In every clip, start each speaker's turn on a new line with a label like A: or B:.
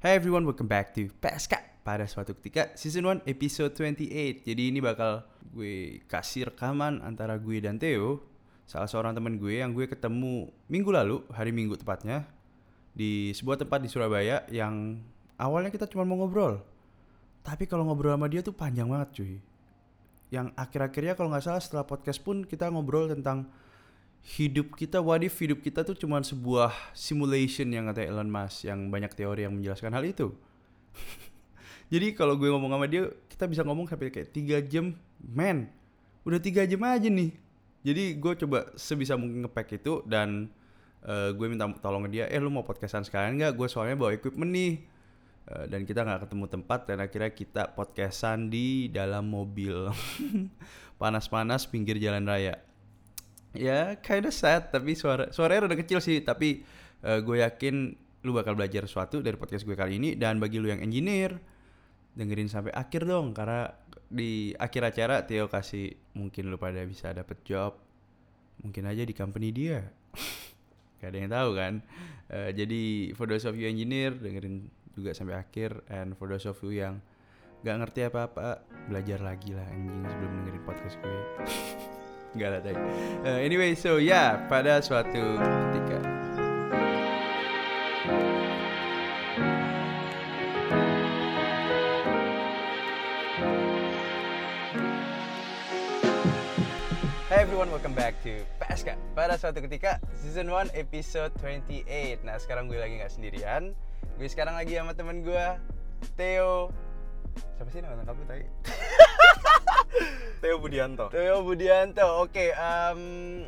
A: Hey everyone, welcome back to PSK pada suatu ketika season 1 episode 28. Jadi ini bakal gue kasih rekaman antara gue dan Theo, salah seorang teman gue yang gue ketemu minggu lalu, hari Minggu tepatnya, di sebuah tempat di Surabaya yang awalnya kita cuma mau ngobrol. Tapi kalau ngobrol sama dia tuh panjang banget cuy. Yang akhir-akhirnya kalau nggak salah setelah podcast pun kita ngobrol tentang hidup kita what if hidup kita tuh cuma sebuah simulation yang kata Elon Musk yang banyak teori yang menjelaskan hal itu. Jadi kalau gue ngomong sama dia kita bisa ngomong sampai kayak tiga jam. Man udah tiga jam aja nih. Jadi gue coba sebisa mungkin ngepack itu dan uh, gue minta tolong dia eh lu mau podcastan sekalian nggak? Gue soalnya bawa equipment nih. Uh, dan kita nggak ketemu tempat dan akhirnya kita podcastan di dalam mobil. Panas-panas pinggir jalan raya ya kinda sad tapi suara suaranya udah kecil sih tapi uh, gue yakin lu bakal belajar sesuatu dari podcast gue kali ini dan bagi lu yang engineer dengerin sampai akhir dong karena di akhir acara Theo kasih mungkin lu pada bisa dapet job mungkin aja di company dia. Gak ada yang tahu kan? Uh, jadi for those of you engineer dengerin juga sampai akhir and for those of you yang gak ngerti apa-apa belajar lagi lah anjing sebelum dengerin podcast gue Lah tadi. Uh, anyway, so ya yeah, pada suatu ketika. Hey everyone, welcome back to PSK Pada suatu ketika, season 1 episode 28 Nah sekarang gue lagi gak sendirian. Gue sekarang lagi sama temen gue, Theo. Siapa sih nama lengkap lu tadi?
B: Theo Budianto.
A: Theo Budianto. Oke, okay, um,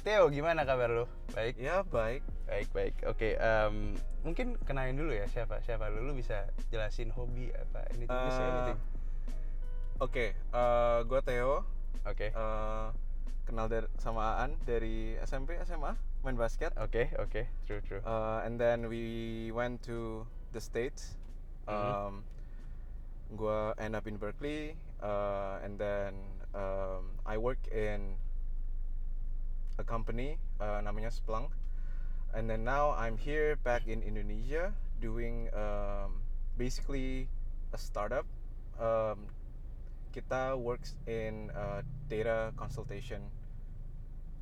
A: Theo gimana kabar lu? Baik.
B: Ya baik.
A: Baik baik. Oke, okay, um, mungkin kenalin dulu ya siapa siapa lu? Lu bisa jelasin hobi apa ini tuh uh, Oke,
B: okay, uh, eh, gue Theo.
A: Oke. Okay. Uh,
B: eh, kenal dari sama Aan dari SMP SMA main basket.
A: Oke okay, oke, okay. true true.
B: Uh, and then we went to the states. Um, mm -hmm. Gue end up in Berkeley uh, and then um, I work in a company uh, namanya Splunk. And then now I'm here back in Indonesia doing um, basically a startup. Um, kita works in a data consultation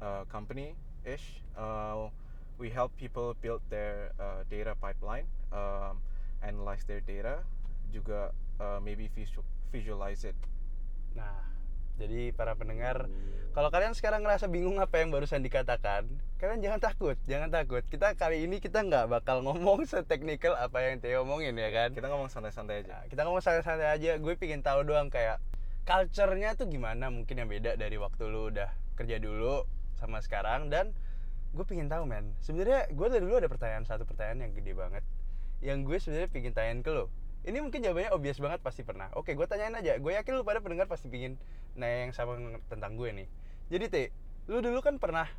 B: uh, company ish uh, we help people build their uh, data pipeline um, analyze their data juga uh, maybe visual visualize it.
A: Nah, jadi para pendengar, kalau kalian sekarang ngerasa bingung apa yang barusan dikatakan, kalian jangan takut, jangan takut. Kita kali ini kita nggak bakal ngomong seteknikal apa yang Theo omongin ya kan.
B: Kita ngomong santai-santai aja.
A: Nah, kita ngomong santai-santai aja. Gue pingin tahu doang kayak culture-nya tuh gimana mungkin yang beda dari waktu lu udah kerja dulu sama sekarang dan gue pingin tahu men sebenarnya gue dari dulu ada pertanyaan satu pertanyaan yang gede banget yang gue sebenarnya pingin tanyain ke lo ini mungkin jawabannya obvious banget pasti pernah. Oke gue tanyain aja. Gue yakin lu pada pendengar pasti pingin nanya yang sama tentang gue nih. Jadi T lu dulu kan pernah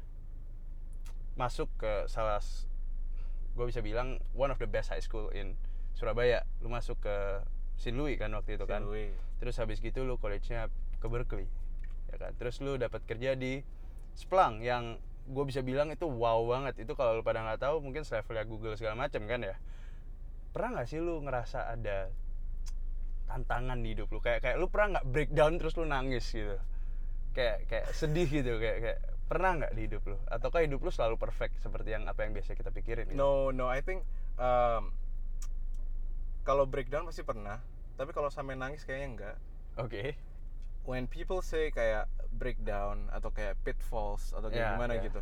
A: masuk ke salah gue bisa bilang one of the best high school in Surabaya. Lu masuk ke St. Louis kan waktu itu kan?
B: Louis.
A: terus habis gitu lu college-nya ke Berkeley ya kan? Terus lu dapat kerja di Splunk yang gue bisa bilang itu wow banget. Itu kalau lu pada nggak tahu mungkin selevelnya Google segala macam kan ya pernah nggak sih lu ngerasa ada tantangan di hidup lu kayak kayak lu pernah nggak breakdown terus lu nangis gitu kayak kayak sedih gitu kayak kayak pernah nggak di hidup lu ataukah hidup lu selalu perfect seperti yang apa yang biasa kita pikirin gitu?
B: no no I think um, kalau breakdown pasti pernah tapi kalau sampai nangis kayaknya enggak
A: oke okay.
B: when people say kayak breakdown atau kayak pitfalls atau kayak yeah, gimana yeah. gitu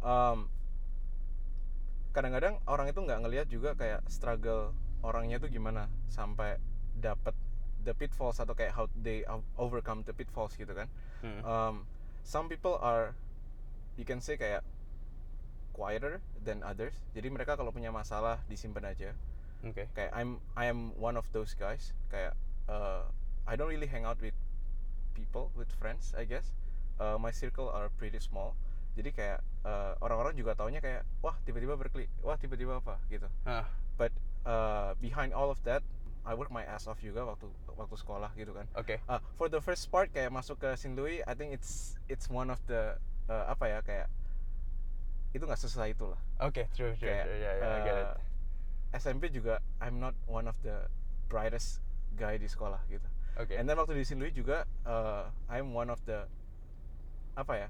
B: um, kadang-kadang orang itu nggak ngelihat juga kayak struggle orangnya tuh gimana sampai dapat the pitfalls atau kayak how they overcome the pitfalls gitu kan. Hmm. um, some people are you can say kayak quieter than others. Jadi mereka kalau punya masalah disimpan aja.
A: Okay.
B: kayak I'm I am one of those guys. Kayak uh, I don't really hang out with people with friends I guess. Uh, my circle are pretty small jadi kayak uh, orang-orang juga taunya kayak wah tiba-tiba berklik wah tiba-tiba apa gitu
A: huh.
B: but uh, behind all of that I work my ass off juga waktu waktu sekolah gitu kan.
A: Oke. Okay.
B: Uh, for the first part kayak masuk ke St. Louis, I think it's it's one of the uh, apa ya kayak itu nggak susah itu lah.
A: Oke, okay, true, true,
B: kayak,
A: true, yeah, yeah, uh, I get it.
B: SMP juga I'm not one of the brightest guy di sekolah gitu
A: Oke.
B: and then waktu di. Louis juga uh, I'm one of the apa ya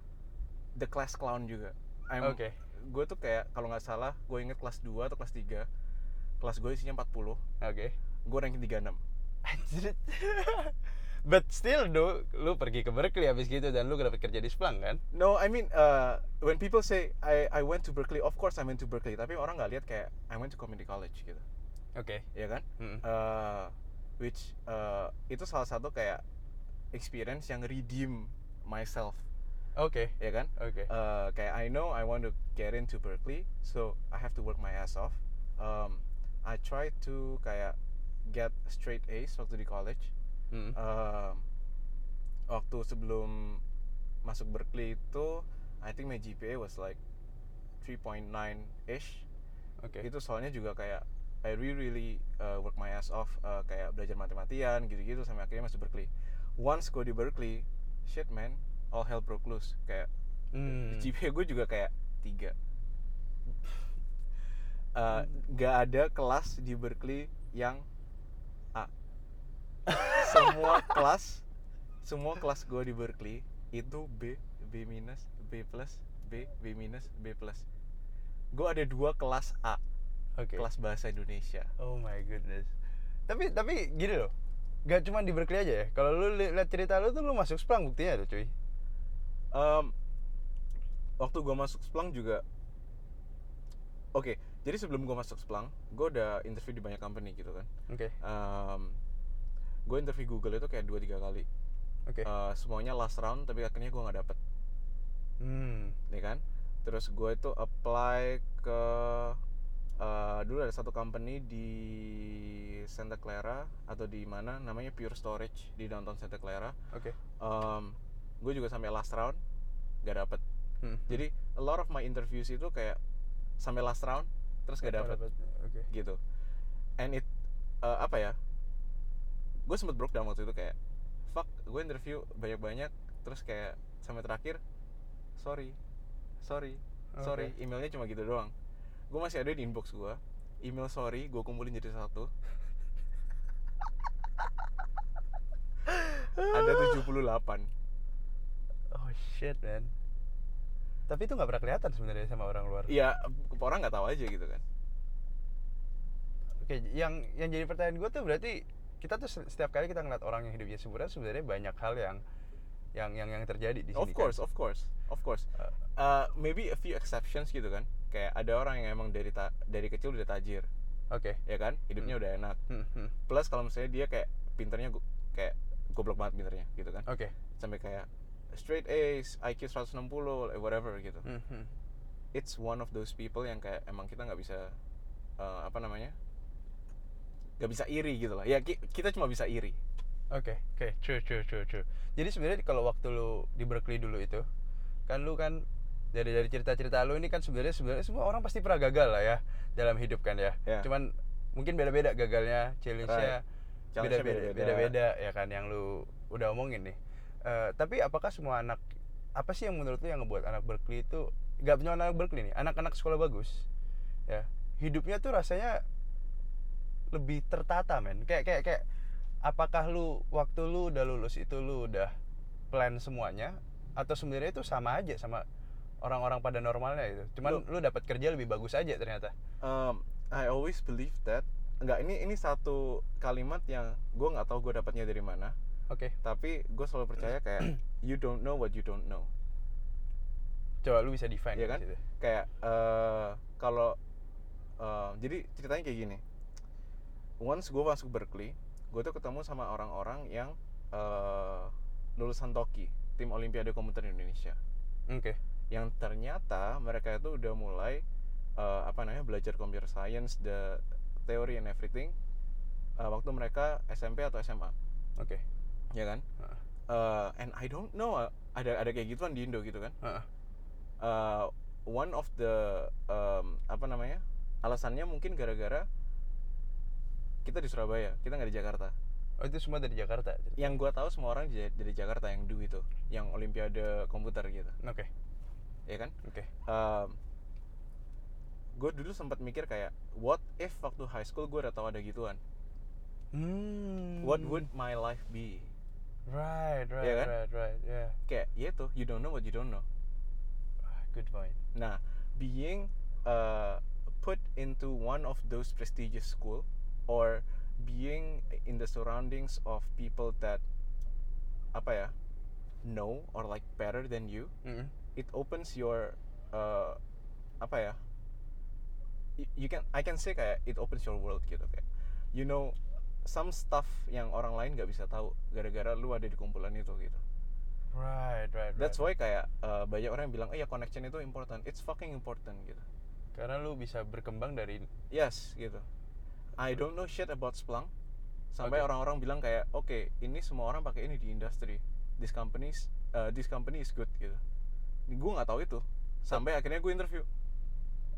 B: the class clown juga I'm
A: Oke.
B: gue tuh kayak kalau nggak salah gue inget kelas 2 atau kelas 3 kelas gue isinya 40
A: Oke.
B: gue ranking 36
A: Anjir. But still do, lu pergi ke Berkeley habis gitu dan lu dapat kerja di Splunk kan?
B: No, I mean uh, when people say I I went to Berkeley, of course I went to Berkeley. Tapi orang nggak lihat kayak I went to community college gitu,
A: Oke.
B: ya kan?
A: Mm.
B: Uh, which uh, itu salah satu kayak experience yang redeem myself,
A: Oke.
B: ya kan?
A: Oke.
B: Uh, kayak I know I want to get into Berkeley, so I have to work my ass off. Um, I try to kayak get straight A's waktu di college.
A: Mm.
B: Um, waktu sebelum masuk Berkeley itu I think my GPA was like 3.9 ish
A: Oke.
B: itu soalnya juga kayak I really really uh, work my ass off uh, kayak belajar matematian gitu-gitu sampai akhirnya masuk Berkeley once gue di Berkeley shit man all hell broke loose kayak
A: Hmm.
B: GPA gue juga kayak tiga Uh, gak ada kelas di Berkeley yang A semua kelas semua kelas gue di Berkeley itu B B minus B plus B B minus B plus gue ada dua kelas A
A: Oke.
B: kelas bahasa Indonesia
A: Oh my goodness. Tapi tapi gini loh. Gak cuma di Berkeley aja ya. Kalau lu li- lihat cerita lu tuh lu masuk Splunk buktinya tuh cuy.
B: Em, waktu gue masuk Splunk juga oke jadi sebelum gue masuk Splunk gue udah interview di banyak company gitu kan
A: Oke.
B: gue interview Google itu kayak dua tiga kali
A: Oke.
B: Eh, semuanya last round tapi akhirnya gue nggak dapet
A: Hmm.
B: nih kan terus gue itu apply ke eh, dulu ada satu company di Santa Clara atau di mana namanya Pure Storage di downtown Santa Clara
A: Oke.
B: Gue juga sampai last round gak dapet.
A: Hmm.
B: jadi a lot of my interviews itu kayak sampai last round terus gak dapet.
A: Oke.
B: gitu. And it uh, apa ya gue sempet broke down waktu itu kayak fuck gue interview banyak-banyak terus kayak sampai terakhir sorry sorry sorry.
A: Oke.
B: emailnya cuma gitu doang. Gue masih ada di inbox gue email sorry gue kumpulin jadi satu. Ada 78
A: Oh shit man. Tapi itu nggak pernah kelihatan sebenarnya sama orang luar.
B: Iya, orang nggak tahu aja gitu kan.
A: Oke, yang yang jadi pertanyaan gue tuh berarti kita tuh se- setiap kali kita ngeliat orang yang hidupnya sempurna sebenarnya banyak hal yang yang yang yang terjadi di sini.
B: Of course, of course, of course.
A: Uh,
B: Uh, maybe a few exceptions gitu kan. Kayak ada orang yang emang dari ta- dari kecil udah tajir,
A: Oke.
B: ya kan? Hidupnya
A: Hmm.
B: udah enak.
A: Hmm, hmm.
B: Plus kalau misalnya dia kayak pinternya kayak goblok banget pinternya gitu kan.
A: Oke.
B: Sampai kayak straight A's, IQ 160, like whatever gitu.
A: Hmm, hmm.
B: It's one of those people yang kayak emang kita nggak bisa uh, apa namanya? nggak bisa iri gitu lah. Ya ki- kita cuma bisa iri.
A: Oke, oke, true, true, true, true. Jadi sebenarnya kalau waktu lu di Berkeley dulu itu, kan lu kan dari dari cerita-cerita lu ini kan sebenarnya sebenarnya semua orang pasti pernah gagal lah ya dalam hidup kan ya.
B: Ya.
A: Cuman mungkin beda-beda gagalnya, challenge-nya beda-beda,
B: beda-beda.
A: beda-beda ya kan yang lu udah omongin nih. Eh, tapi apakah semua anak apa sih yang menurut lu yang ngebuat anak Berkeley itu nggak punya anak Berkeley nih, anak-anak sekolah bagus, ya hidupnya tuh rasanya lebih tertata men. Kayak kayak kayak apakah lu waktu lu udah lulus itu lu udah plan semuanya atau sebenarnya itu sama aja sama orang-orang pada normalnya itu. Cuman lu dapat kerja lebih bagus aja ternyata.
B: um, I always believe that nggak ini ini satu kalimat yang gue nggak tahu gue dapatnya dari mana
A: Oke.
B: tapi gue selalu percaya kayak you don't know what you don't know
A: Coba lu bisa define di
B: kan?
A: situ.
B: kayak eh, kalau eh, jadi ceritanya kayak gini once gue masuk Berkeley gue tuh ketemu sama orang-orang yang eh, lulusan Toki tim Olimpiade Komputer Indonesia
A: Oke.
B: yang ternyata mereka itu udah mulai eh, apa namanya belajar computer science the theory and everything eh, waktu mereka SMP atau SMA
A: Oke.
B: Ya kan
A: Heeh.
B: Eh, and I don't know ada ada kayak gituan di Indo gitu kan
A: Heeh.
B: Eh, one of the em, apa namanya alasannya mungkin gara-gara kita di Surabaya kita nggak di Jakarta
A: Oh itu semua dari Jakarta.
B: yang gua tahu semua orang dari Jakarta yang do itu yang Olimpiade komputer gitu
A: Oke.
B: ya kan
A: Oke.
B: um, gue dulu sempat mikir kayak what if waktu high school gue udah tahu ada gituan
A: Hmm.
B: what would my life be
A: Right, right,
B: Iya kan?
A: right, right. Yeah.
B: kayak ya itu you don't know what you don't know
A: Good point.
B: nah being uh, put into one of those prestigious school or being in the surroundings of people that apa ya know or like better than you
A: Mm-mm.
B: it opens your uh, apa ya y- you can I can say kayak it opens your world gitu kayak you know some stuff yang orang lain nggak bisa tahu gara-gara lu ada di kumpulan itu gitu.
A: Right, right,
B: that's
A: right.
B: why kayak uh, banyak orang yang bilang oh ya connection itu important. It's fucking important gitu.
A: Karena lu bisa berkembang dari
B: yes gitu. I don't know shit about Splunk. Sampai
A: Oke.
B: orang-orang bilang kayak oke ini semua orang pakai ini di industri this companies uh, this company is good gitu. Gue nggak tahu itu. Sampai akhirnya gue interview.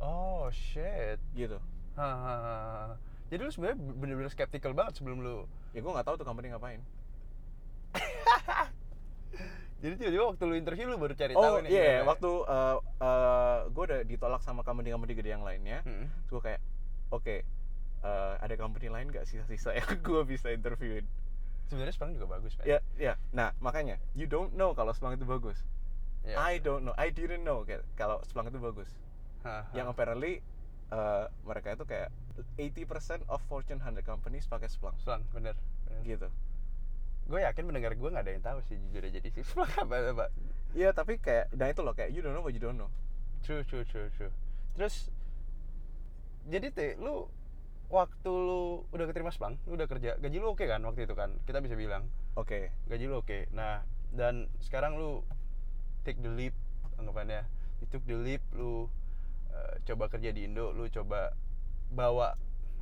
A: Oh shit.
B: gitu.
A: Hahaha. Jadi lu sebenarnya bener-bener skeptical banget sebelum lu.
B: ya gue nggak tahu tuh company ngapain
A: Jadi tiba-tiba waktu lu interview lu baru cari
B: oh
A: tahu nih.
B: iya
A: gimana.
B: waktu uh, uh, gue udah ditolak sama company-company gede yang lainnya terus gue kayak oke uh, ada company lain gak sisa-sisa yang gue bisa interviewin
A: Sebenarnya Splunk juga bagus, man.
B: ya ya nah makanya you don't know kalau Splunk itu bagus
A: Iya.
B: I don't know I didn't know kayak kalau Splunk itu bagus
A: Haha.
B: yang apparently uh, mereka itu kayak 80% of Fortune 100 companies pakai Splunk
A: Splunk, bener. bener.
B: gitu
A: Gue yakin pendengar gue nggak ada yang tahu sih jujur aja di sini Splunk apa apa.
B: Iya tapi kayak nah itu loh kayak you don't know what you don't know
A: True, true, true, true. Terus jadi teh lu waktu lu udah keterima Splunk, lu udah kerja, gaji lu oke kan waktu itu kan? Kita bisa bilang
B: oke
A: gaji lu oke. Nah, dan sekarang lu take the leap anggapannya. You took the leap, lu coba kerja di Indo, lu coba bawa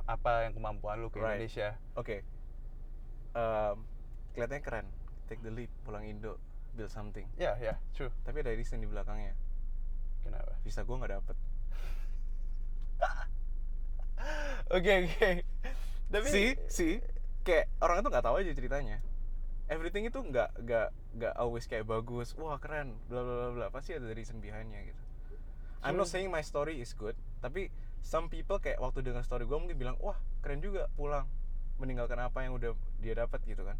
A: apa yang kemampuan lu ke
B: Right.
A: Indonesia.
B: Oke. Em, kelihatannya keren. Take the leap, pulang Indo, build something.
A: Ya, ya, true.
B: Tapi ada reason di belakangnya.
A: Kenapa?
B: Visa gue nggak dapet.
A: Oke, oke. Tapi
B: Si, si, kayak orang itu nggak tahu aja ceritanya. Everything itu nggak nggak nggak always kayak bagus. Wah keren, bla bla bla bla. Pasti ada reason behindnya gitu. I'm not
A: So-
B: saying my story is good, tapi some people kayak waktu dengar story gue mungkin bilang, wah keren juga pulang meninggalkan apa yang udah dia dapat gitu kan.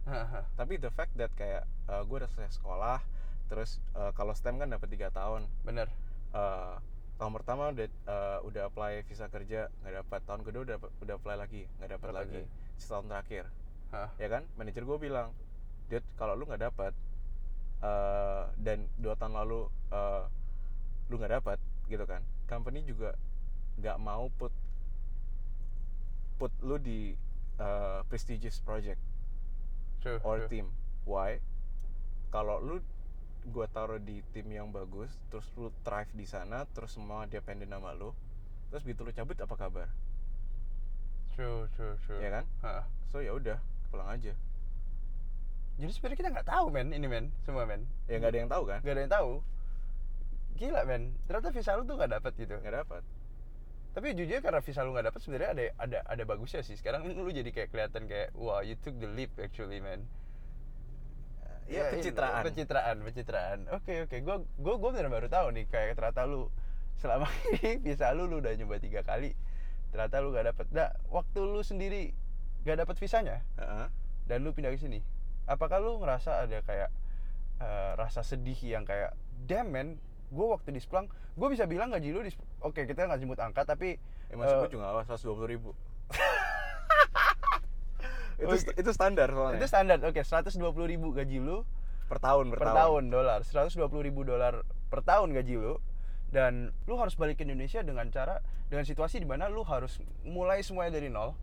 B: Tapi the fact that kayak gue udah selesai sekolah terus uh, kalau STEM kan dapat tiga tahun
A: Bener.
B: Uh, tahun pertama udah uh, udah apply visa kerja nggak dapat tahun kedua udah udah apply lagi nggak dapat lagi
A: lagi.
B: setahun terakhir
A: Hah.
B: ya kan manajer gue bilang Dude, kalau lu nggak dapat uh, dan dua tahun lalu uh, lu nggak dapat gitu kan company juga nggak mau put put lu di uh, prestigious project
A: True.
B: or
A: true.
B: team. Why? Kalau lu gua taruh di tim yang bagus, terus lu thrive di sana, terus semua dependen sama lu, terus begitu lu cabut apa kabar?
A: True, true, true.
B: Ya kan?
A: Hah.
B: So ya udah, pulang aja.
A: Jadi sebenarnya kita nggak tahu men, ini men, semua men.
B: Ya nggak ada yang tahu kan?
A: Gak ada yang tahu. Gila men, ternyata visa lu tuh nggak dapet gitu.
B: Nggak dapat.
A: Tapi jujur karena visa lu nggak dapet sebenarnya ada ada ada bagusnya sih. Sekarang lu jadi kayak kelihatan kayak wah you took the leap actually man.
B: Ya,
A: ini,
B: pencitraan.
A: pencitraan, pencitraan. Oke oke, gue gue gue bener baru tahu nih kayak ternyata lu selama ini visa lu lu udah nyoba tiga kali, ternyata lu gak dapet. Nah waktu lu sendiri gak dapet visanya
B: Heeh.
A: dan lu pindah ke sini, apakah lu ngerasa ada kayak eh, rasa sedih yang kayak damn man, gue waktu di Splunk, gue bisa bilang gaji lu di oke kita nggak jemput angka tapi
B: Eh, masuk
A: eh,
B: gua juga nggak 120 ribu. itu st- itu standar soalnya.
A: itu standar oke 120 ribu gaji lu
B: per tahun per,
A: per, tahun. dolar. 120 ribu dolar per tahun gaji lu dan lu harus balik ke Indonesia dengan cara dengan situasi di mana lu harus mulai semuanya dari nol.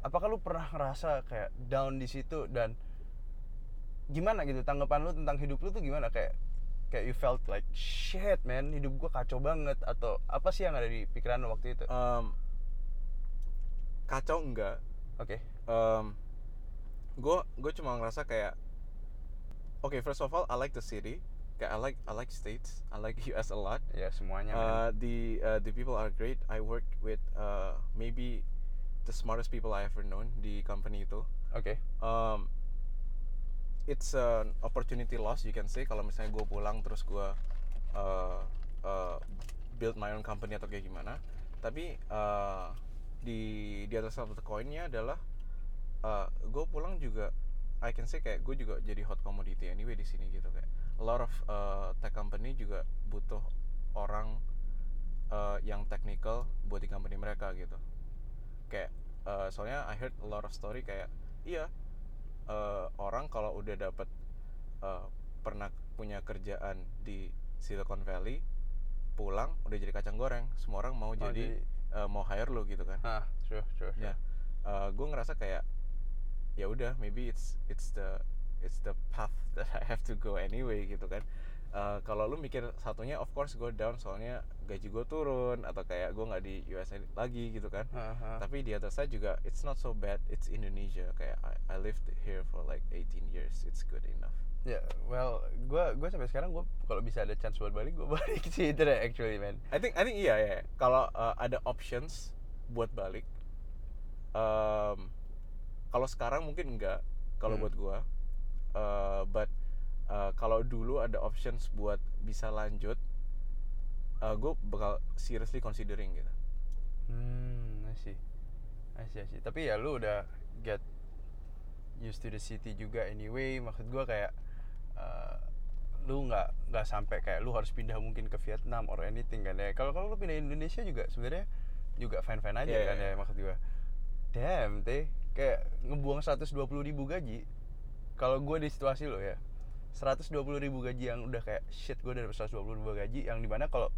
A: Apakah lu pernah ngerasa kayak down di situ dan gimana gitu? Tanggapan lu tentang hidup lu tuh gimana? Kayak kayak you felt like shit man hidup gua kacau banget atau apa sih yang ada di pikiran waktu itu?
B: Em, kacau enggak?
A: oke.
B: Gue gue cuma ngerasa kayak oke first of all I like the city. Kayak I like I like states. I like US a lot.
A: Ya semuanya man.
B: uh, the uh, the people are great. I work with uh, maybe the smartest people I ever known di company itu.
A: Oke.
B: Um, it's an opportunity loss you can say. Kalau misalnya gue pulang terus gue uh, uh, build my own company atau kayak gimana. Tapi uh, di di atas the coinnya adalah uh, gue pulang juga I can say kayak gue juga jadi hot commodity anyway di sini gitu kayak a lot of uh, tech company juga butuh orang uh, yang technical buat di company mereka gitu. Kayak uh, soalnya I heard a lot of story kayak iya uh, orang kalau udah dapet uh, pernah punya kerjaan di Silicon Valley pulang udah jadi kacang goreng. Semua orang mau
A: Oh,
B: jadi
A: jadi-
B: uh, mau hire lo gitu kan.
A: Ah true true, true.
B: ya gue ngerasa kayak ya udah maybe it's it's the it's the path that I have to go anyway gitu kan Uh, kalau lu mikir satunya of course go down soalnya gaji gue turun atau kayak gue nggak di USA lagi gitu kan
A: ah.
B: tapi di other side juga it's not so bad it's Indonesia kayak I, I lived here for like 18 years it's good enough
A: Ya, well, gua gua sampai sekarang gua kalau bisa ada chance buat balik, gua balik sih itu deh actually man.
B: I think I think iya ya kalau uh, ada options buat balik um, kalau sekarang mungkin enggak kalau
A: Hmm.
B: buat gua Uh, but uh, kalau dulu ada options buat bisa lanjut uh, gue bakal seriously considering gitu
A: Hmm, I see. I see, I see. Tapi ya lu udah get used to the city juga anyway. Maksud gua kayak uh, lu nggak nggak sampai kayak lu harus pindah mungkin ke Vietnam or anything kan ya. Kalau kalau lu pindah Indonesia juga sebenarnya juga fine fine aja
B: Iya,
A: kan ya
B: iya.
A: maksud gua. Damn, teh kayak ngebuang 120 ribu gaji. Kalau gue di situasi lo ya, 120 ribu gaji yang udah kayak shit gue udah dapet 120 ribu gaji yang di mana kalau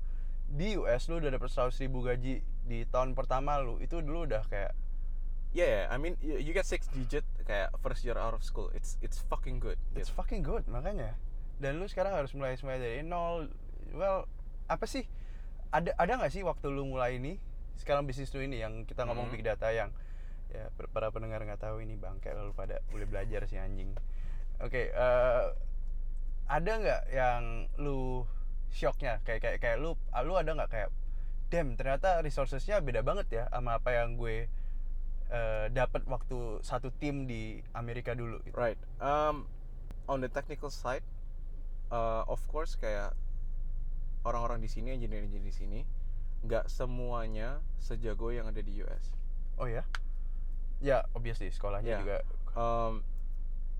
A: di US lu udah dapet 100 ribu gaji di tahun pertama lu itu dulu udah kayak
B: yeah, yeah I mean you, you get six digit kayak first year out of school. It's it's fucking good
A: it's
B: gitu.
A: fucking good makanya. Dan lu sekarang harus mulai mulai dari nol. Well apa sih? Ada ada nggak sih waktu lu mulai ini? Sekarang bisnis lu ini yang kita ngomong
B: Mhm.
A: big data yang ya para pendengar nggak tahu ini bangke lalu pada boleh belajar sih anjing. Oke eh, ada nggak yang lu shocknya kayak kayak kayak lu ah, lu ada nggak kayak damn ternyata resourcesnya beda banget ya sama apa yang gue eh, dapat waktu satu tim di Amerika dulu gitu.
B: Right. Um, on the technical side, uh, of course kayak orang-orang di sini, engineer-engineer di sini, nggak semuanya sejago yang ada di US.
A: Oh ya? Ya, obviously sekolahnya
B: Ya.
A: juga.
B: Um,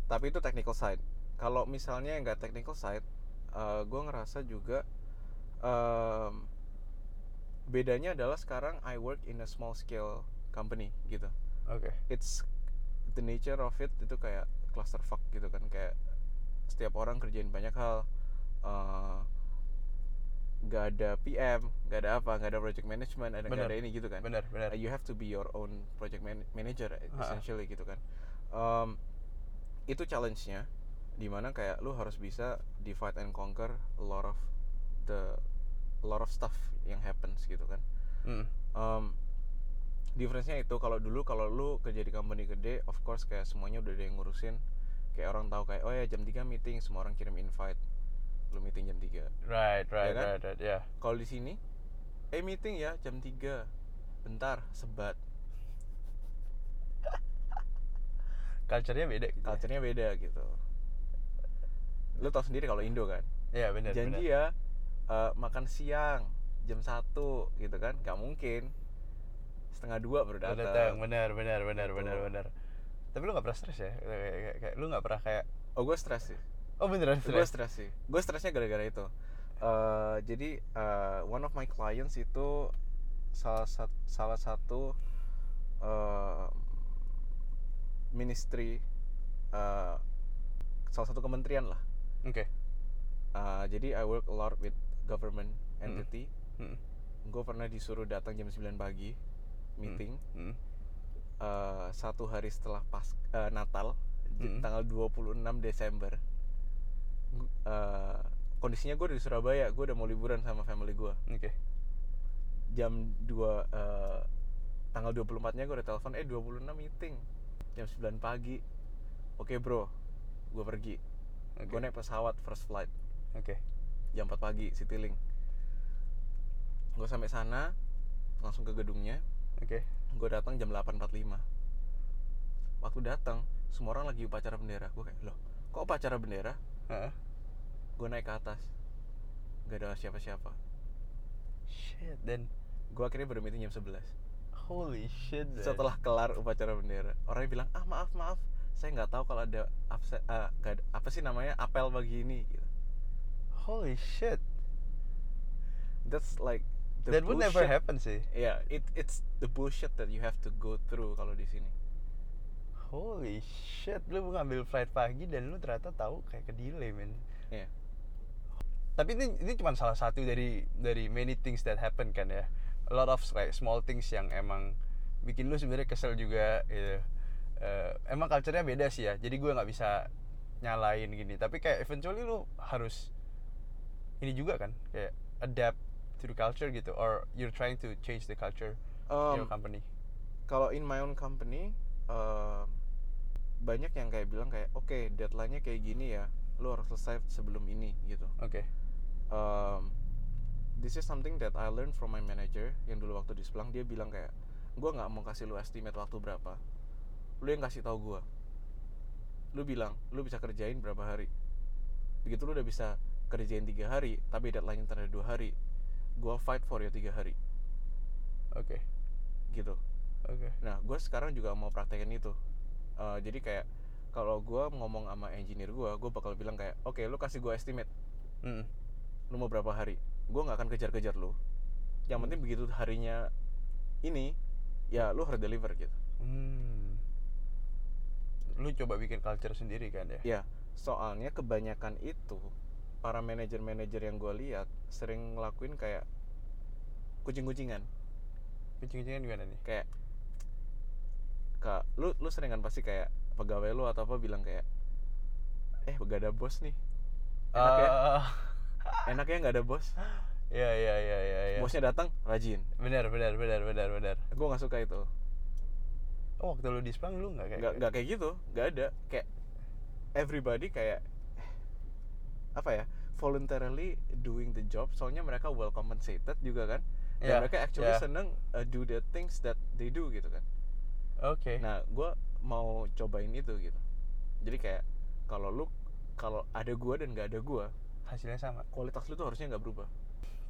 B: tapi itu technical side. Kalau misalnya nggak technical side, uh, gue ngerasa juga um, bedanya adalah sekarang I work in a small scale company gitu.
A: Oke.
B: it's the nature of it itu kayak clusterfuck gitu kan kayak setiap orang kerjain banyak hal eh, nggak ada PM nggak ada apa nggak ada project management ada
A: Bener.
B: ada ini gitu kan
A: Benar, benar.
B: Uh, you have to be your own project man- manager essentially gitu kan Um, itu challenge-nya di mana kayak lu harus bisa divide and conquer a lot of the a lot of stuff yang happens gitu kan
A: Mm.
B: um, difference-nya itu kalau dulu kalau lu kerja di company gede of course kayak semuanya udah ada yang ngurusin kayak orang tahu kayak oh ya jam 3 meeting semua orang kirim invite lu meeting jam 3
A: Right, right,
B: kan?
A: right, right. Ya.
B: kalau di sini eh meeting ya jam 3 bentar sebat
A: Culture-nya beda gitu. ya?
B: culture-nya beda gitu lu tau sendiri kalau Indo kan
A: Iya, benar,
B: janji
A: benar.
B: ya eh, makan siang jam 1 gitu kan nggak mungkin setengah dua baru datang
A: datang, benar, benar, benar,
B: Gitu.
A: benar, benar. Tapi lu gak pernah stres ya? Kayak, kayak, kayak- lu gak pernah kayak
B: oh gue stres sih
A: Oh beneran
B: gue
A: stres?
B: stres sih gue stresnya gara-gara itu Eh, jadi eh, one of my clients itu salah satu salah satu eh, ministry eh, salah satu kementerian lah
A: Oke.
B: Eh, jadi I work a lot with government
A: Mm.
B: entity
A: Mm.
B: gue pernah disuruh datang jam 9 pagi meeting
A: Mm.
B: eh, satu hari setelah pas eh, Natal j-
A: Mm.
B: tanggal 26 Desember eh, kondisinya gue di Surabaya gue udah mau liburan sama family gue
A: Oke.
B: jam 2 eh, tanggal 24 nya gue udah telepon eh 26 meeting jam 9 pagi oke bro gue pergi
A: Oke.
B: gue naik pesawat first flight
A: Oke.
B: jam 4 pagi Citylink gue sampai sana langsung ke gedungnya
A: Oke.
B: gue datang jam 8.45 waktu datang semua orang lagi upacara bendera gue kayak loh kok upacara bendera
A: Heeh.
B: gue naik ke atas gak ada siapa-siapa
A: Shit, dan
B: gue akhirnya meeting jam 11
A: Holy shit.
B: setelah kelar upacara bendera orangnya bilang ah maaf maaf saya nggak tahu kalau ada abse- ada- apa sih namanya apel pagi ini gitu.
A: Holy shit.
B: that's like the
A: That would never
B: bullshit.
A: happen sih.
B: yeah it it's the bullshit that you have to go through kalau di sini
A: Holy shit, lu ngambil flight pagi dan lu ternyata tahu kayak ke delay, men.
B: Iya.
A: Tapi ini ini cuma salah satu dari dari many things that happen kan ya. A lot of like small things yang emang bikin lu sebenarnya kesel juga gitu. Eh, emang culture-nya beda sih ya. Jadi gue nggak bisa nyalain gini. Tapi kayak eventually lu harus ini juga kan kayak adapt to the culture gitu or you're trying to change the culture in your
B: Um,
A: company.
B: kalau in my own company um, banyak yang kayak bilang kayak oke deadline-nya kayak gini ya lu harus selesai sebelum ini gitu
A: Oke.
B: um, this is something that I learned from my manager yang dulu waktu di Splang dia bilang kayak gue nggak mau kasih lu estimate waktu berapa lu yang kasih tahu gue lu bilang lu bisa kerjain berapa hari begitu lu udah bisa kerjain tiga hari tapi deadline ternyata dua hari gue fight for ya tiga hari
A: Oke.
B: gitu
A: Oke.
B: Nah, gue sekarang juga mau praktekin itu. Eh, jadi kayak kalau gue ngomong sama engineer gue, gue bakal bilang kayak, oke, lu kasih gue estimate,
A: Mm.
B: lu mau berapa hari? Gue nggak akan kejar-kejar lu. Yang penting begitu harinya ini, ya lu harus deliver gitu.
A: Hmm. Lu coba bikin culture sendiri kan ya?
B: Ya, soalnya kebanyakan itu para manajer-manajer yang gue lihat sering ngelakuin kayak kucing-kucingan.
A: Kucing-kucingan gimana nih?
B: Kayak, kak, lu lu sering kan pasti kayak pegawai lu atau apa bilang kayak, eh gak ada bos nih. Enak ya?
A: Ah,
B: enaknya nggak ada bos
A: Iya iya iya iya. iya.
B: bosnya datang rajin
A: Benar benar benar benar benar.
B: gue nggak suka itu
A: Oh waktu lu di Spang lu nggak kayak?
B: nggak nggak kayak gitu nggak ada kayak everybody kayak apa ya voluntarily doing the job soalnya mereka well compensated juga kan dan
A: Yeah,
B: mereka actually
A: yeah.
B: seneng uh, do the things that they do gitu kan
A: Oke.
B: nah gue mau cobain itu gitu jadi kayak kalau lu kalau ada gua dan nggak ada gua
A: Hasilnya sama.
B: kualitas lu tuh harusnya nggak berubah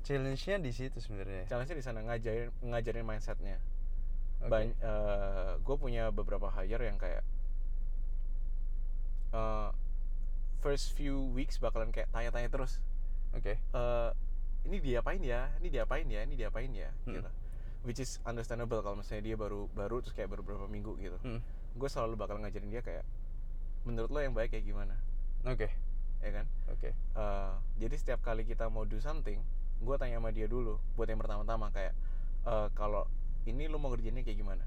A: Challenge-nya di situ sebenarnya.
B: challenge-nya di sana ngajarin ngajarin mindsetnya
A: Oke.
B: Ban- gue punya beberapa hire yang kayak eh, first few weeks bakalan kayak tanya-tanya terus
A: Oke.
B: eh ini diapain ya ini diapain ya ini diapain ya
A: Hmm.
B: gitu which is understandable kalau misalnya dia baru baru terus kayak baru beberapa minggu gitu
A: Hmm.
B: gue selalu bakal ngajarin dia kayak menurut lo yang baik kayak gimana
A: Oke.
B: ya kan
A: Oke.
B: Eh, jadi setiap kali kita mau do something gue tanya sama dia dulu buat yang pertama-tama kayak eh, kalau ini lo mau ngerjainnya kayak gimana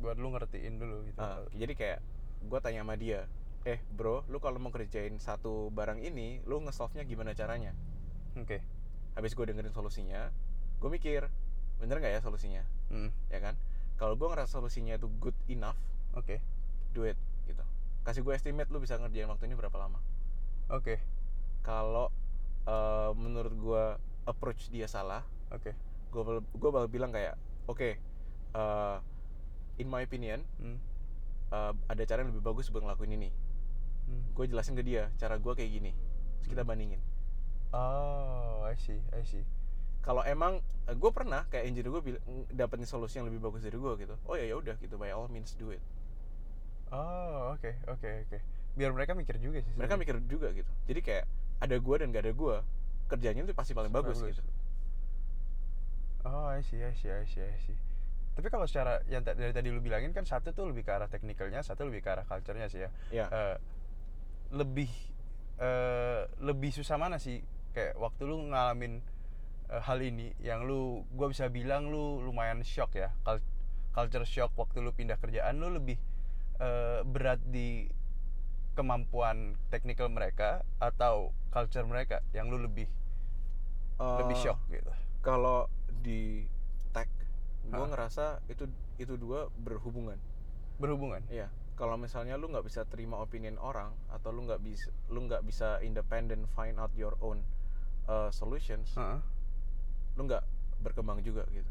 A: Buat lu ngertiin dulu gitu.
B: Ah, jadi kayak gue tanya sama dia, eh bro, lu kalau mau kerjain satu barang ini, lu nge-solve-nya gimana caranya?
A: Oke.
B: Habis gue dengerin solusinya, gue mikir, bener nggak ya solusinya?
A: Hmm.
B: Ya kan? Kalau gue ngerasa solusinya itu good enough,
A: Oke.
B: do it gitu. Kasih gue estimate lu bisa ngerjain waktu ini berapa lama.
A: Oke.
B: Kalau eh, menurut gue approach dia salah,
A: Oke.
B: Gue gue bakal bilang kayak, oke, eh, in my opinion,
A: Hmm.
B: eh, ada cara yang lebih bagus buat ngelakuin ini.
A: Hmm.
B: gue jelasin ke dia cara gue kayak gini terus kita bandingin
A: Oh, I see, I see.
B: kalau emang gue pernah kayak engineer gue dapetin solusi yang lebih bagus dari gue gitu oh ya ya udah gitu by all means do it
A: Oh, oke, oke, oke. Biar mereka mikir juga sih.
B: mereka mikir juga gitu jadi kayak ada gue dan gak ada gue kerjanya itu pasti paling bagus, gitu
A: Oh, I see, I see, I see, I see. Tapi kalau secara yang dari tadi lu bilangin kan satu tuh lebih ke arah teknikalnya, satu lebih ke arah culture-nya sih ya.
B: ya
A: Eh, lebih eh, lebih susah mana sih kayak waktu lu ngalamin eh, hal ini yang lu gua bisa bilang lu lumayan shock ya Cul- culture shock waktu lu pindah kerjaan lu lebih eh, berat di kemampuan teknikal mereka atau culture mereka yang lu lebih lebih
B: Eh,
A: shock gitu
B: kalau di tech gue ngerasa itu itu dua berhubungan
A: berhubungan
B: Iya, kalau misalnya lu nggak bisa terima opinion orang atau lu nggak bisa lu nggak bisa independent find out your own uh, solutions,
A: Heeh.
B: lu nggak berkembang juga gitu.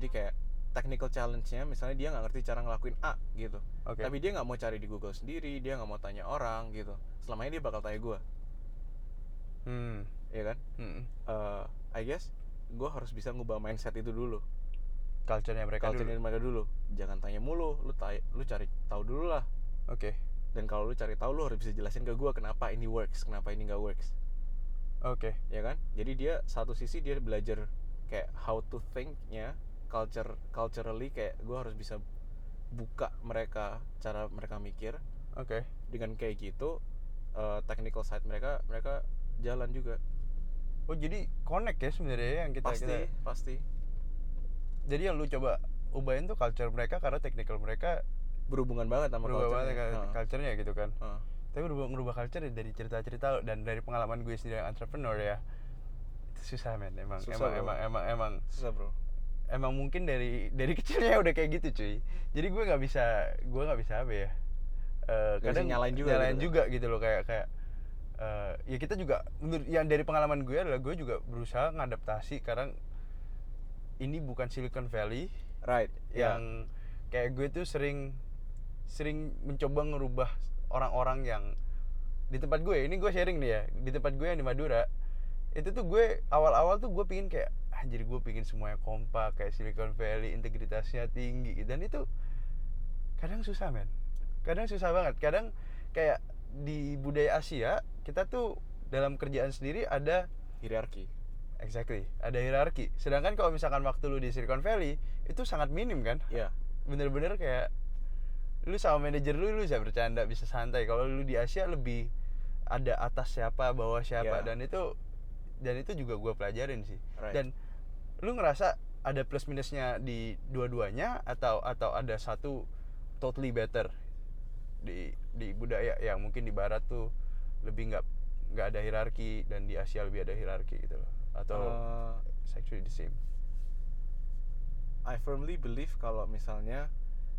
B: Jadi kayak technical challenge-nya misalnya dia nggak ngerti cara ngelakuin A gitu,
A: oke
B: tapi dia nggak mau cari di Google sendiri, dia nggak mau tanya orang gitu. Selama ini dia bakal tanya gue,
A: hmm
B: ya kan?
A: hmm.
B: Uh, I guess gue harus bisa ngubah mindset itu dulu
A: culture-nya mereka
B: culture
A: dulu.
B: mereka dulu jangan tanya mulu lu tay- lu cari tahu dulu lah
A: Oke.
B: dan kalau lu cari tahu lu harus bisa jelasin ke gue kenapa ini works kenapa ini nggak works
A: Oke.
B: ya kan jadi dia satu sisi dia belajar kayak how to think-nya culture culturally kayak gue harus bisa buka mereka cara mereka mikir
A: Oke.
B: dengan kayak gitu eh, technical side mereka mereka jalan juga
A: Oh jadi connect ya sebenarnya yang kita
B: pasti
A: kita-
B: pasti
A: Jadi yang lu coba ubahin tuh culture mereka karena technical mereka
B: berhubungan banget sama
A: berubah
B: culture-nya.
A: banget
B: Heeh.
A: culture-nya gitu kan.
B: Heeh.
A: Tapi berubah ngerubah culture ya dari cerita-cerita dan dari pengalaman gue sendiri yang entrepreneur ya. Itu susah men emang
B: Susah,
A: emang,
B: bro.
A: emang emang emang
B: susah bro
A: emang mungkin dari dari kecilnya udah kayak gitu cuy. Jadi gue nggak bisa gue nggak bisa apa ya.
B: Nggak bisa nyalain juga
A: nyalain
B: gitu.
A: juga gitu loh kayak kayak eh, ya kita juga menurut yang dari pengalaman gue adalah gue juga berusaha ngadaptasi karena ini bukan Silicon Valley.
B: Right ya.
A: Yang kayak gue tuh sering sering mencoba ngerubah orang-orang yang di tempat gue ini gue sharing nih ya di tempat gue yang di Madura itu tuh gue awal-awal tuh gue pingin kayak anjir gue pingin semuanya kompak kayak Silicon Valley integritasnya tinggi dan itu kadang susah men. Kadang susah banget. Kadang kayak di budaya Asia kita tuh dalam kerjaan sendiri ada
B: hierarki.
A: Exactly ada hierarki. Sedangkan kalau misalkan waktu lu di Silicon Valley itu sangat minim kan?
B: Ya
A: bener-bener kayak lu sama manajer lu lu bisa bercanda bisa santai. Kalau lu di Asia lebih ada atas siapa bawah siapa
B: Iya.
A: dan itu dan itu juga gua pelajarin sih.
B: Right.
A: dan lu ngerasa ada plus minusnya di dua-duanya atau atau ada satu totally better di di budaya? Yang mungkin di barat tuh lebih nggak nggak ada hierarki dan di Asia lebih ada hierarki gitu loh. Atau
B: Eh,
A: it's actually the same.
B: I firmly believe kalau misalnya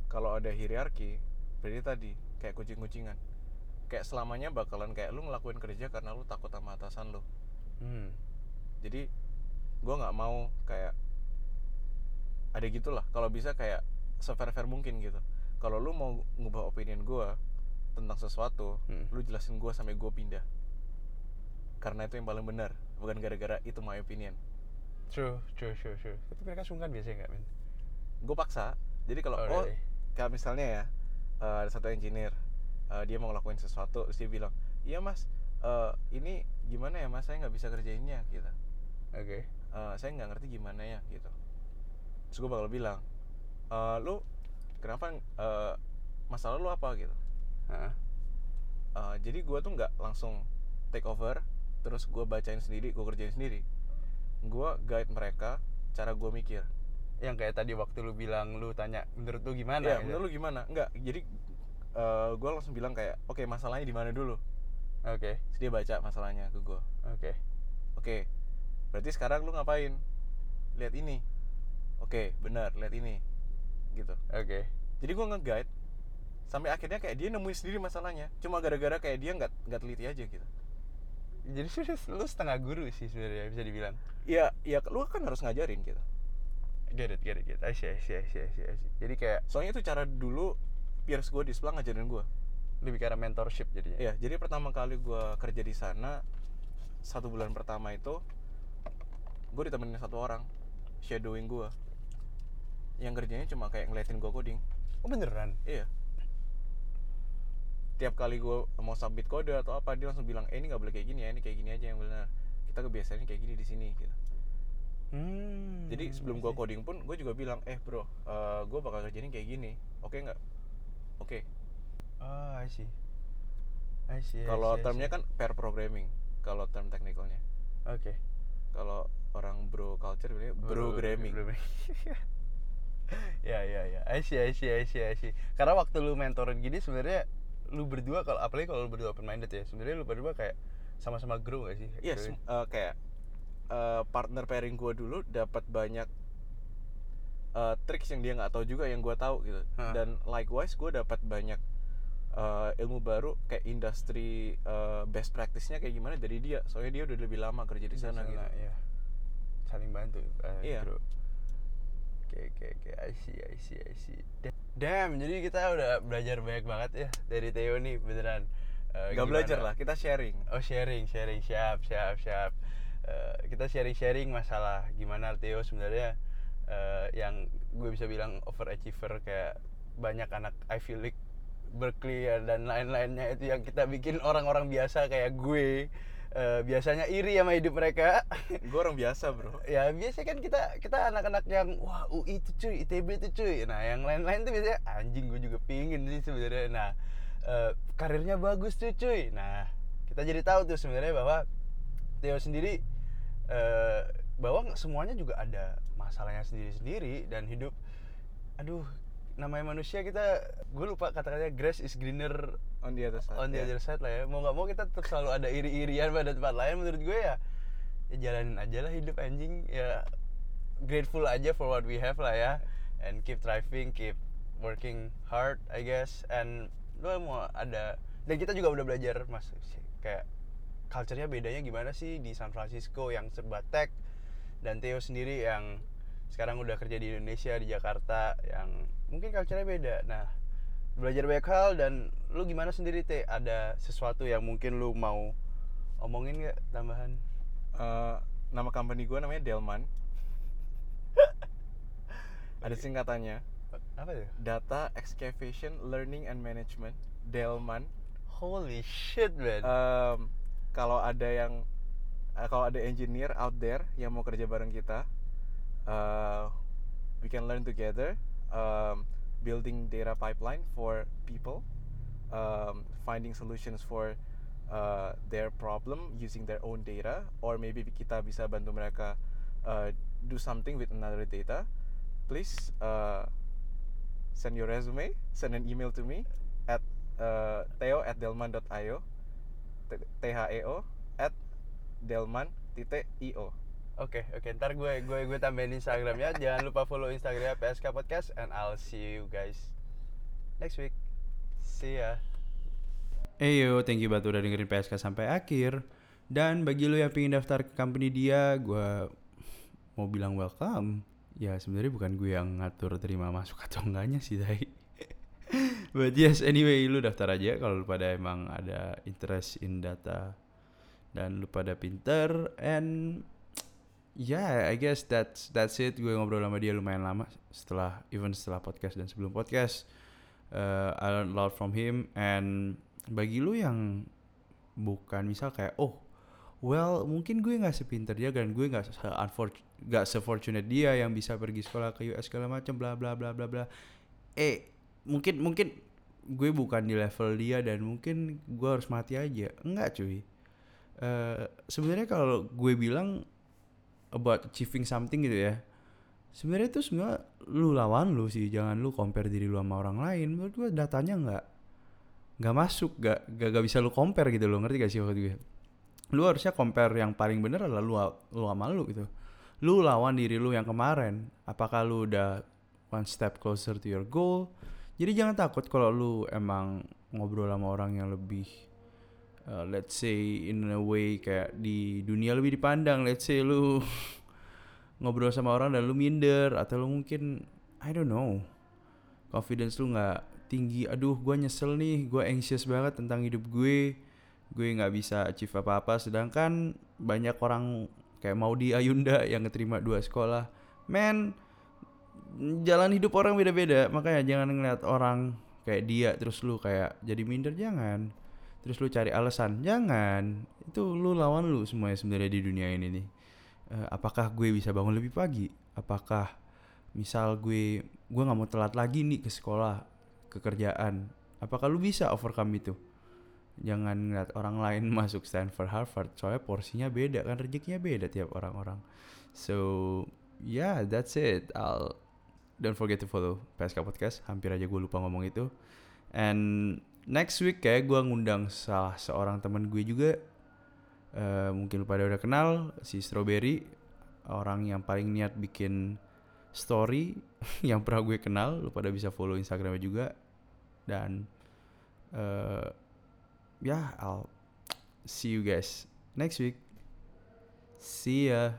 B: kalau ada hierarki berarti tadi kayak kucing-kucingan. Kayak selamanya bakalan kayak lu ngelakuin kerja karena lu takut sama atasan lu.
A: Hmm.
B: jadi gua nggak mau kayak ada gitulah. Kalau bisa kayak sefair fair mungkin gitu. Kalau lu mau ngubah opinion gua tentang sesuatu
A: Hmm.
B: lu jelasin gua sampai gua pindah karena itu yang paling benar bukan gara-gara itu my opinion
A: True, true, true, true. Tapi mereka sungkan biasanya nggak, men?
B: gue paksa jadi kalau
A: Oh,
B: oh,
A: really?
B: misalnya ya eh, ada satu engineer eh, dia mau ngelakuin sesuatu terus dia bilang iya mas eh, ini gimana ya mas saya nggak bisa kerjainnya gitu
A: Oke.
B: Eh, saya nggak ngerti gimana ya gitu terus gue bakal bilang "Eh, lu kenapa eh, masalah lu apa gitu
A: Hah?
B: Eh, jadi gue tuh nggak langsung take over terus gue bacain sendiri gue kerjain sendiri gue guide mereka cara gue mikir
A: Yang kayak tadi waktu lu bilang lu tanya menurut lu gimana?
B: Iya,
A: gitu.
B: menurut lu gimana? Enggak, jadi gue langsung bilang kayak, oke masalahnya di mana dulu?
A: Oke,
B: Terus dia baca masalahnya ke gue.
A: oke.
B: Oke, berarti sekarang lu ngapain? Lihat ini. Oke, benar, lihat ini. Gitu.
A: Oke.
B: Jadi gue nge-guide sampai akhirnya kayak dia nemuin sendiri masalahnya. Cuma gara-gara kayak dia nggak nggak teliti aja gitu.
A: Jadi lu setengah guru sih sebenarnya bisa dibilang.
B: Iya, ya lu kan harus ngajarin gitu.
A: Get it, get it, get it. I see, I see, I see, I see, I see. Jadi kayak
B: Soalnya itu cara dulu peers gue di sebelah ngajarin gue.
A: lebih ke arah mentorship jadinya.
B: Iya, jadi pertama kali gue kerja di sana satu bulan pertama itu gue ditemenin satu orang shadowing gue yang kerjanya cuma kayak ngeliatin gue coding
A: Oh beneran?
B: iya tiap kali gue mau submit kode atau apa dia langsung bilang eh ini nggak boleh kayak gini ya ini kayak gini aja yang benar kita kebiasaannya kayak gini di sini gitu.
A: Hmm.
B: jadi sebelum gue coding pun gue juga bilang eh bro gue bakal kerjain kayak gini oke nggak? Oke.
A: Oh, I see. I see.
B: Kalau termnya kan pair programming kalau term teknikalnya
A: Oke.
B: kalau orang bro culture bilangnya bro gramming
A: ya ya ya. I see I see I see I see. Karena waktu lu mentorin gini sebenarnya lu berdua kalau apalagi kalau lu berdua open minded ya sebenarnya lu berdua kayak sama-sama grow gak sih
B: Iya,
A: actually?
B: sem- eh, kayak eh, partner pairing gue dulu dapat banyak eh, tricks yang dia nggak tahu juga yang gue tahu gitu.
A: Hah.
B: Dan likewise gue dapat banyak eh, ilmu baru kayak industri eh, best practice-nya kayak gimana dari dia. Soalnya dia udah lebih lama kerja di sana, gitu.
A: ya saling bantu uh,
B: Iya.
A: Oke oke oke. I see I see I see. Da- damn jadi kita udah belajar banyak banget ya dari Theo nih beneran. Uh,
B: Gak
A: gimana-
B: belajar lah, kita sharing.
A: Oh sharing, sharing, siap, siap, siap. Eh, kita sharing-sharing masalah gimana Theo sebenarnya eh, yang gue bisa bilang overachiever kayak banyak anak Ivy League Berkeley dan lain-lainnya itu yang kita bikin orang-orang biasa kayak gue eh, biasanya iri sama hidup mereka.
B: Gue orang biasa bro.
A: Ya biasanya kan kita kita anak-anak yang wah UI itu cuy ITB itu cuy. Nah yang lain-lain tuh biasanya anjing gue juga pingin sih sebenarnya. Nah eh, karirnya bagus tuh cuy. Nah kita jadi tahu tuh sebenarnya bahwa Theo sendiri eh, bahwa semuanya juga ada masalahnya sendiri-sendiri dan hidup aduh namanya manusia kita gue lupa kata-katanya grass is greener
B: on the other side
A: on the
B: ya.
A: other side lah ya. Mau nggak mau kita tetap selalu ada iri-irian pada tempat lain. Menurut gue ya ya jalanin aja lah hidup anjing. Ya grateful aja for what we have lah ya. And keep thriving keep working hard I guess. And lo mau ada dan kita juga udah belajar mas kayak culture-nya bedanya gimana sih di San Francisco yang serba tech dan Theo sendiri yang sekarang udah kerja di Indonesia di Jakarta yang mungkin culture-nya beda. Nah belajar banyak hal dan lu gimana sendiri teh ada sesuatu yang mungkin lu mau omongin nggak tambahan?
B: Eh, nama company gue namanya Delman. Ada singkatannya.
A: Apa ya
B: Data Excavation Learning and Management. Delman.
A: Holy shit man.
B: Em, kalau ada yang eh, kalau ada engineer out there yang mau kerja bareng kita eh, we can learn together. Um, building data pipeline for people um, finding solutions for uh, their problem using their own data or maybe kita bisa bantu mereka uh, do something with another data. Please uh, send your resume send an email to me at uh, theo at delman.io theo at delman titik io
A: Oke, oke. Ntar gue gue gue tambahin Instagramnya. Jangan lupa follow Instagramnya PSK Podcast and I'll see you guys next week. See ya. Eyo, thank you banget udah dengerin PSK sampai akhir. Dan bagi lo yang pengen daftar ke company dia, gue mau bilang welcome. Ya sebenarnya bukan gue yang ngatur terima masuk atau enggaknya sih, Dai. But yes, anyway, lu daftar aja kalau lu pada emang ada interest in data dan lu pada pinter and yeah I guess that's that's it. Gue ngobrol sama dia lumayan lama setelah even setelah podcast dan sebelum podcast. Uh, I learned a lot from him. And bagi lu yang bukan misal kayak oh well mungkin gue nggak sepinter dia dan gue nggak se nggak sefortunate dia yang bisa pergi sekolah ke US segala macam bla bla bla bla bla. Eh mungkin mungkin gue bukan di level dia dan mungkin gue harus mati aja. Enggak cuy. Eh, sebenarnya kalau gue bilang about achieving something gitu ya. Sebenarnya itu semua lu lawan lu sih jangan lu compare diri lu sama orang lain. Menurut gue datanya nggak nggak masuk nggak nggak bisa lu compare gitu lo ngerti gak sih maksud gue lu harusnya compare yang paling bener adalah lu lu sama lu gitu. Lu lawan diri lu yang kemarin. Apakah lu udah one step closer to your goal? Jadi jangan takut kalau lu emang ngobrol sama orang yang lebih uh, let's say in a way kayak di dunia lebih dipandang let's say lu ngobrol sama orang dan lu minder atau lu mungkin I don't know. Confidence lu nggak tinggi. Aduh gue nyesel nih gue anxious banget tentang hidup gue. Gue nggak bisa achieve apa apa sedangkan banyak orang kayak mau di Ayunda yang keterima dua sekolah. Men jalan hidup orang beda-beda. Makanya jangan ngeliat orang kayak dia terus lu kayak jadi minder jangan terus lu cari alasan. Jangan. Itu lu lawan lu semuanya sebenarnya di dunia ini nih. Eh, apakah gue bisa bangun lebih pagi? Apakah misal gue gue nggak mau telat lagi nih ke sekolah ke kerjaan? Apakah lu bisa overcome itu? Jangan ngeliat orang lain masuk Stanford Harvard. Soalnya porsinya beda kan rezekinya beda tiap orang-orang. So yeah that's it. I'll don't forget to follow PSK Podcast. Hampir aja gue lupa ngomong itu. And next week kayak gue ngundang salah seorang teman gue juga. Eh, mungkin lu pada udah kenal si Strawberry orang yang paling niat bikin story yang pernah gue kenal lu pada bisa follow Instagramnya juga. Dan eh ya I'll see you guys next week. See ya